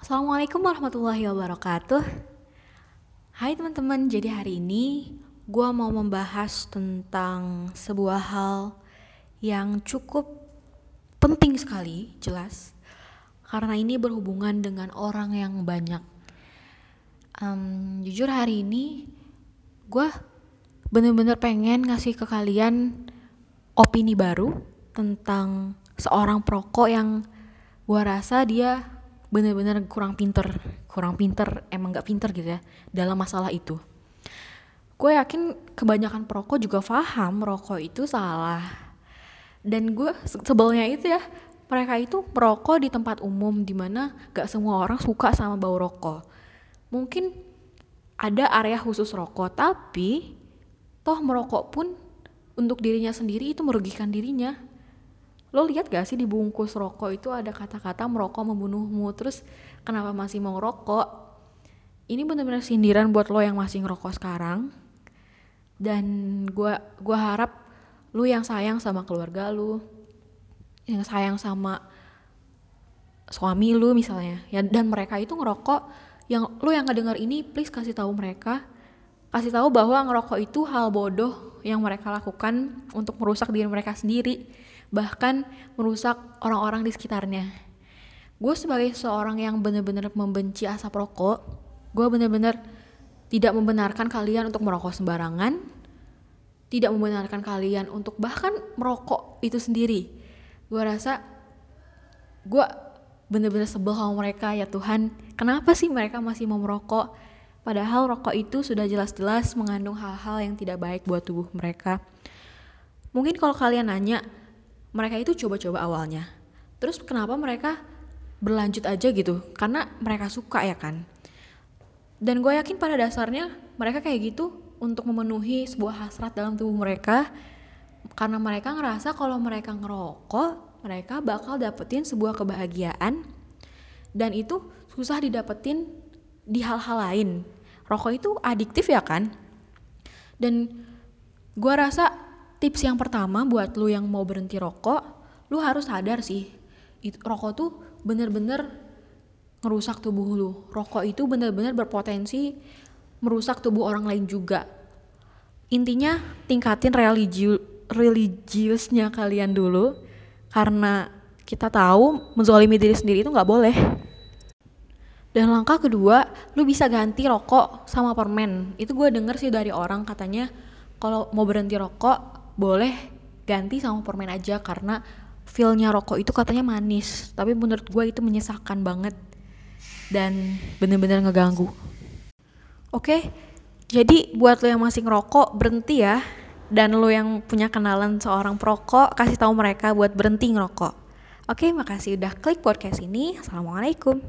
Assalamualaikum warahmatullahi wabarakatuh. Hai teman-teman, jadi hari ini gue mau membahas tentang sebuah hal yang cukup penting sekali, jelas, karena ini berhubungan dengan orang yang banyak. Um, jujur hari ini gue bener-bener pengen ngasih ke kalian opini baru tentang seorang perokok yang gue rasa dia bener-bener kurang pinter, kurang pinter, emang gak pinter gitu ya dalam masalah itu. Gue yakin kebanyakan perokok juga paham rokok itu salah. Dan gue sebelnya itu ya, mereka itu merokok di tempat umum di mana gak semua orang suka sama bau rokok. Mungkin ada area khusus rokok, tapi toh merokok pun untuk dirinya sendiri itu merugikan dirinya. Lo lihat gak sih di bungkus rokok itu ada kata-kata merokok membunuhmu, terus kenapa masih mau ngerokok? Ini bener-bener sindiran buat lo yang masih ngerokok sekarang. Dan gue gua harap lu yang sayang sama keluarga lu yang sayang sama suami lu misalnya ya dan mereka itu ngerokok. Yang lu yang ngedenger ini please kasih tahu mereka. Kasih tahu bahwa ngerokok itu hal bodoh yang mereka lakukan untuk merusak diri mereka sendiri bahkan merusak orang-orang di sekitarnya gue sebagai seorang yang bener-bener membenci asap rokok gue bener-bener tidak membenarkan kalian untuk merokok sembarangan, tidak membenarkan kalian untuk bahkan merokok itu sendiri. Gue rasa gue bener-bener sebel sama mereka ya Tuhan, kenapa sih mereka masih mau merokok? Padahal rokok itu sudah jelas-jelas mengandung hal-hal yang tidak baik buat tubuh mereka. Mungkin kalau kalian nanya, mereka itu coba-coba awalnya. Terus kenapa mereka berlanjut aja gitu? Karena mereka suka ya kan? dan gue yakin pada dasarnya mereka kayak gitu untuk memenuhi sebuah hasrat dalam tubuh mereka karena mereka ngerasa kalau mereka ngerokok mereka bakal dapetin sebuah kebahagiaan dan itu susah didapetin di hal-hal lain rokok itu adiktif ya kan dan gue rasa tips yang pertama buat lu yang mau berhenti rokok lu harus sadar sih itu, rokok tuh bener-bener ngerusak tubuh lu. Rokok itu benar-benar berpotensi merusak tubuh orang lain juga. Intinya tingkatin religi religiusnya kalian dulu karena kita tahu menzolimi diri sendiri itu nggak boleh. Dan langkah kedua, lu bisa ganti rokok sama permen. Itu gue denger sih dari orang katanya kalau mau berhenti rokok boleh ganti sama permen aja karena feelnya rokok itu katanya manis. Tapi menurut gue itu menyesakan banget dan bener-bener ngeganggu. Oke, jadi buat lo yang masih ngerokok berhenti ya. Dan lo yang punya kenalan seorang perokok kasih tahu mereka buat berhenti ngerokok. Oke, makasih udah klik podcast ini. Assalamualaikum.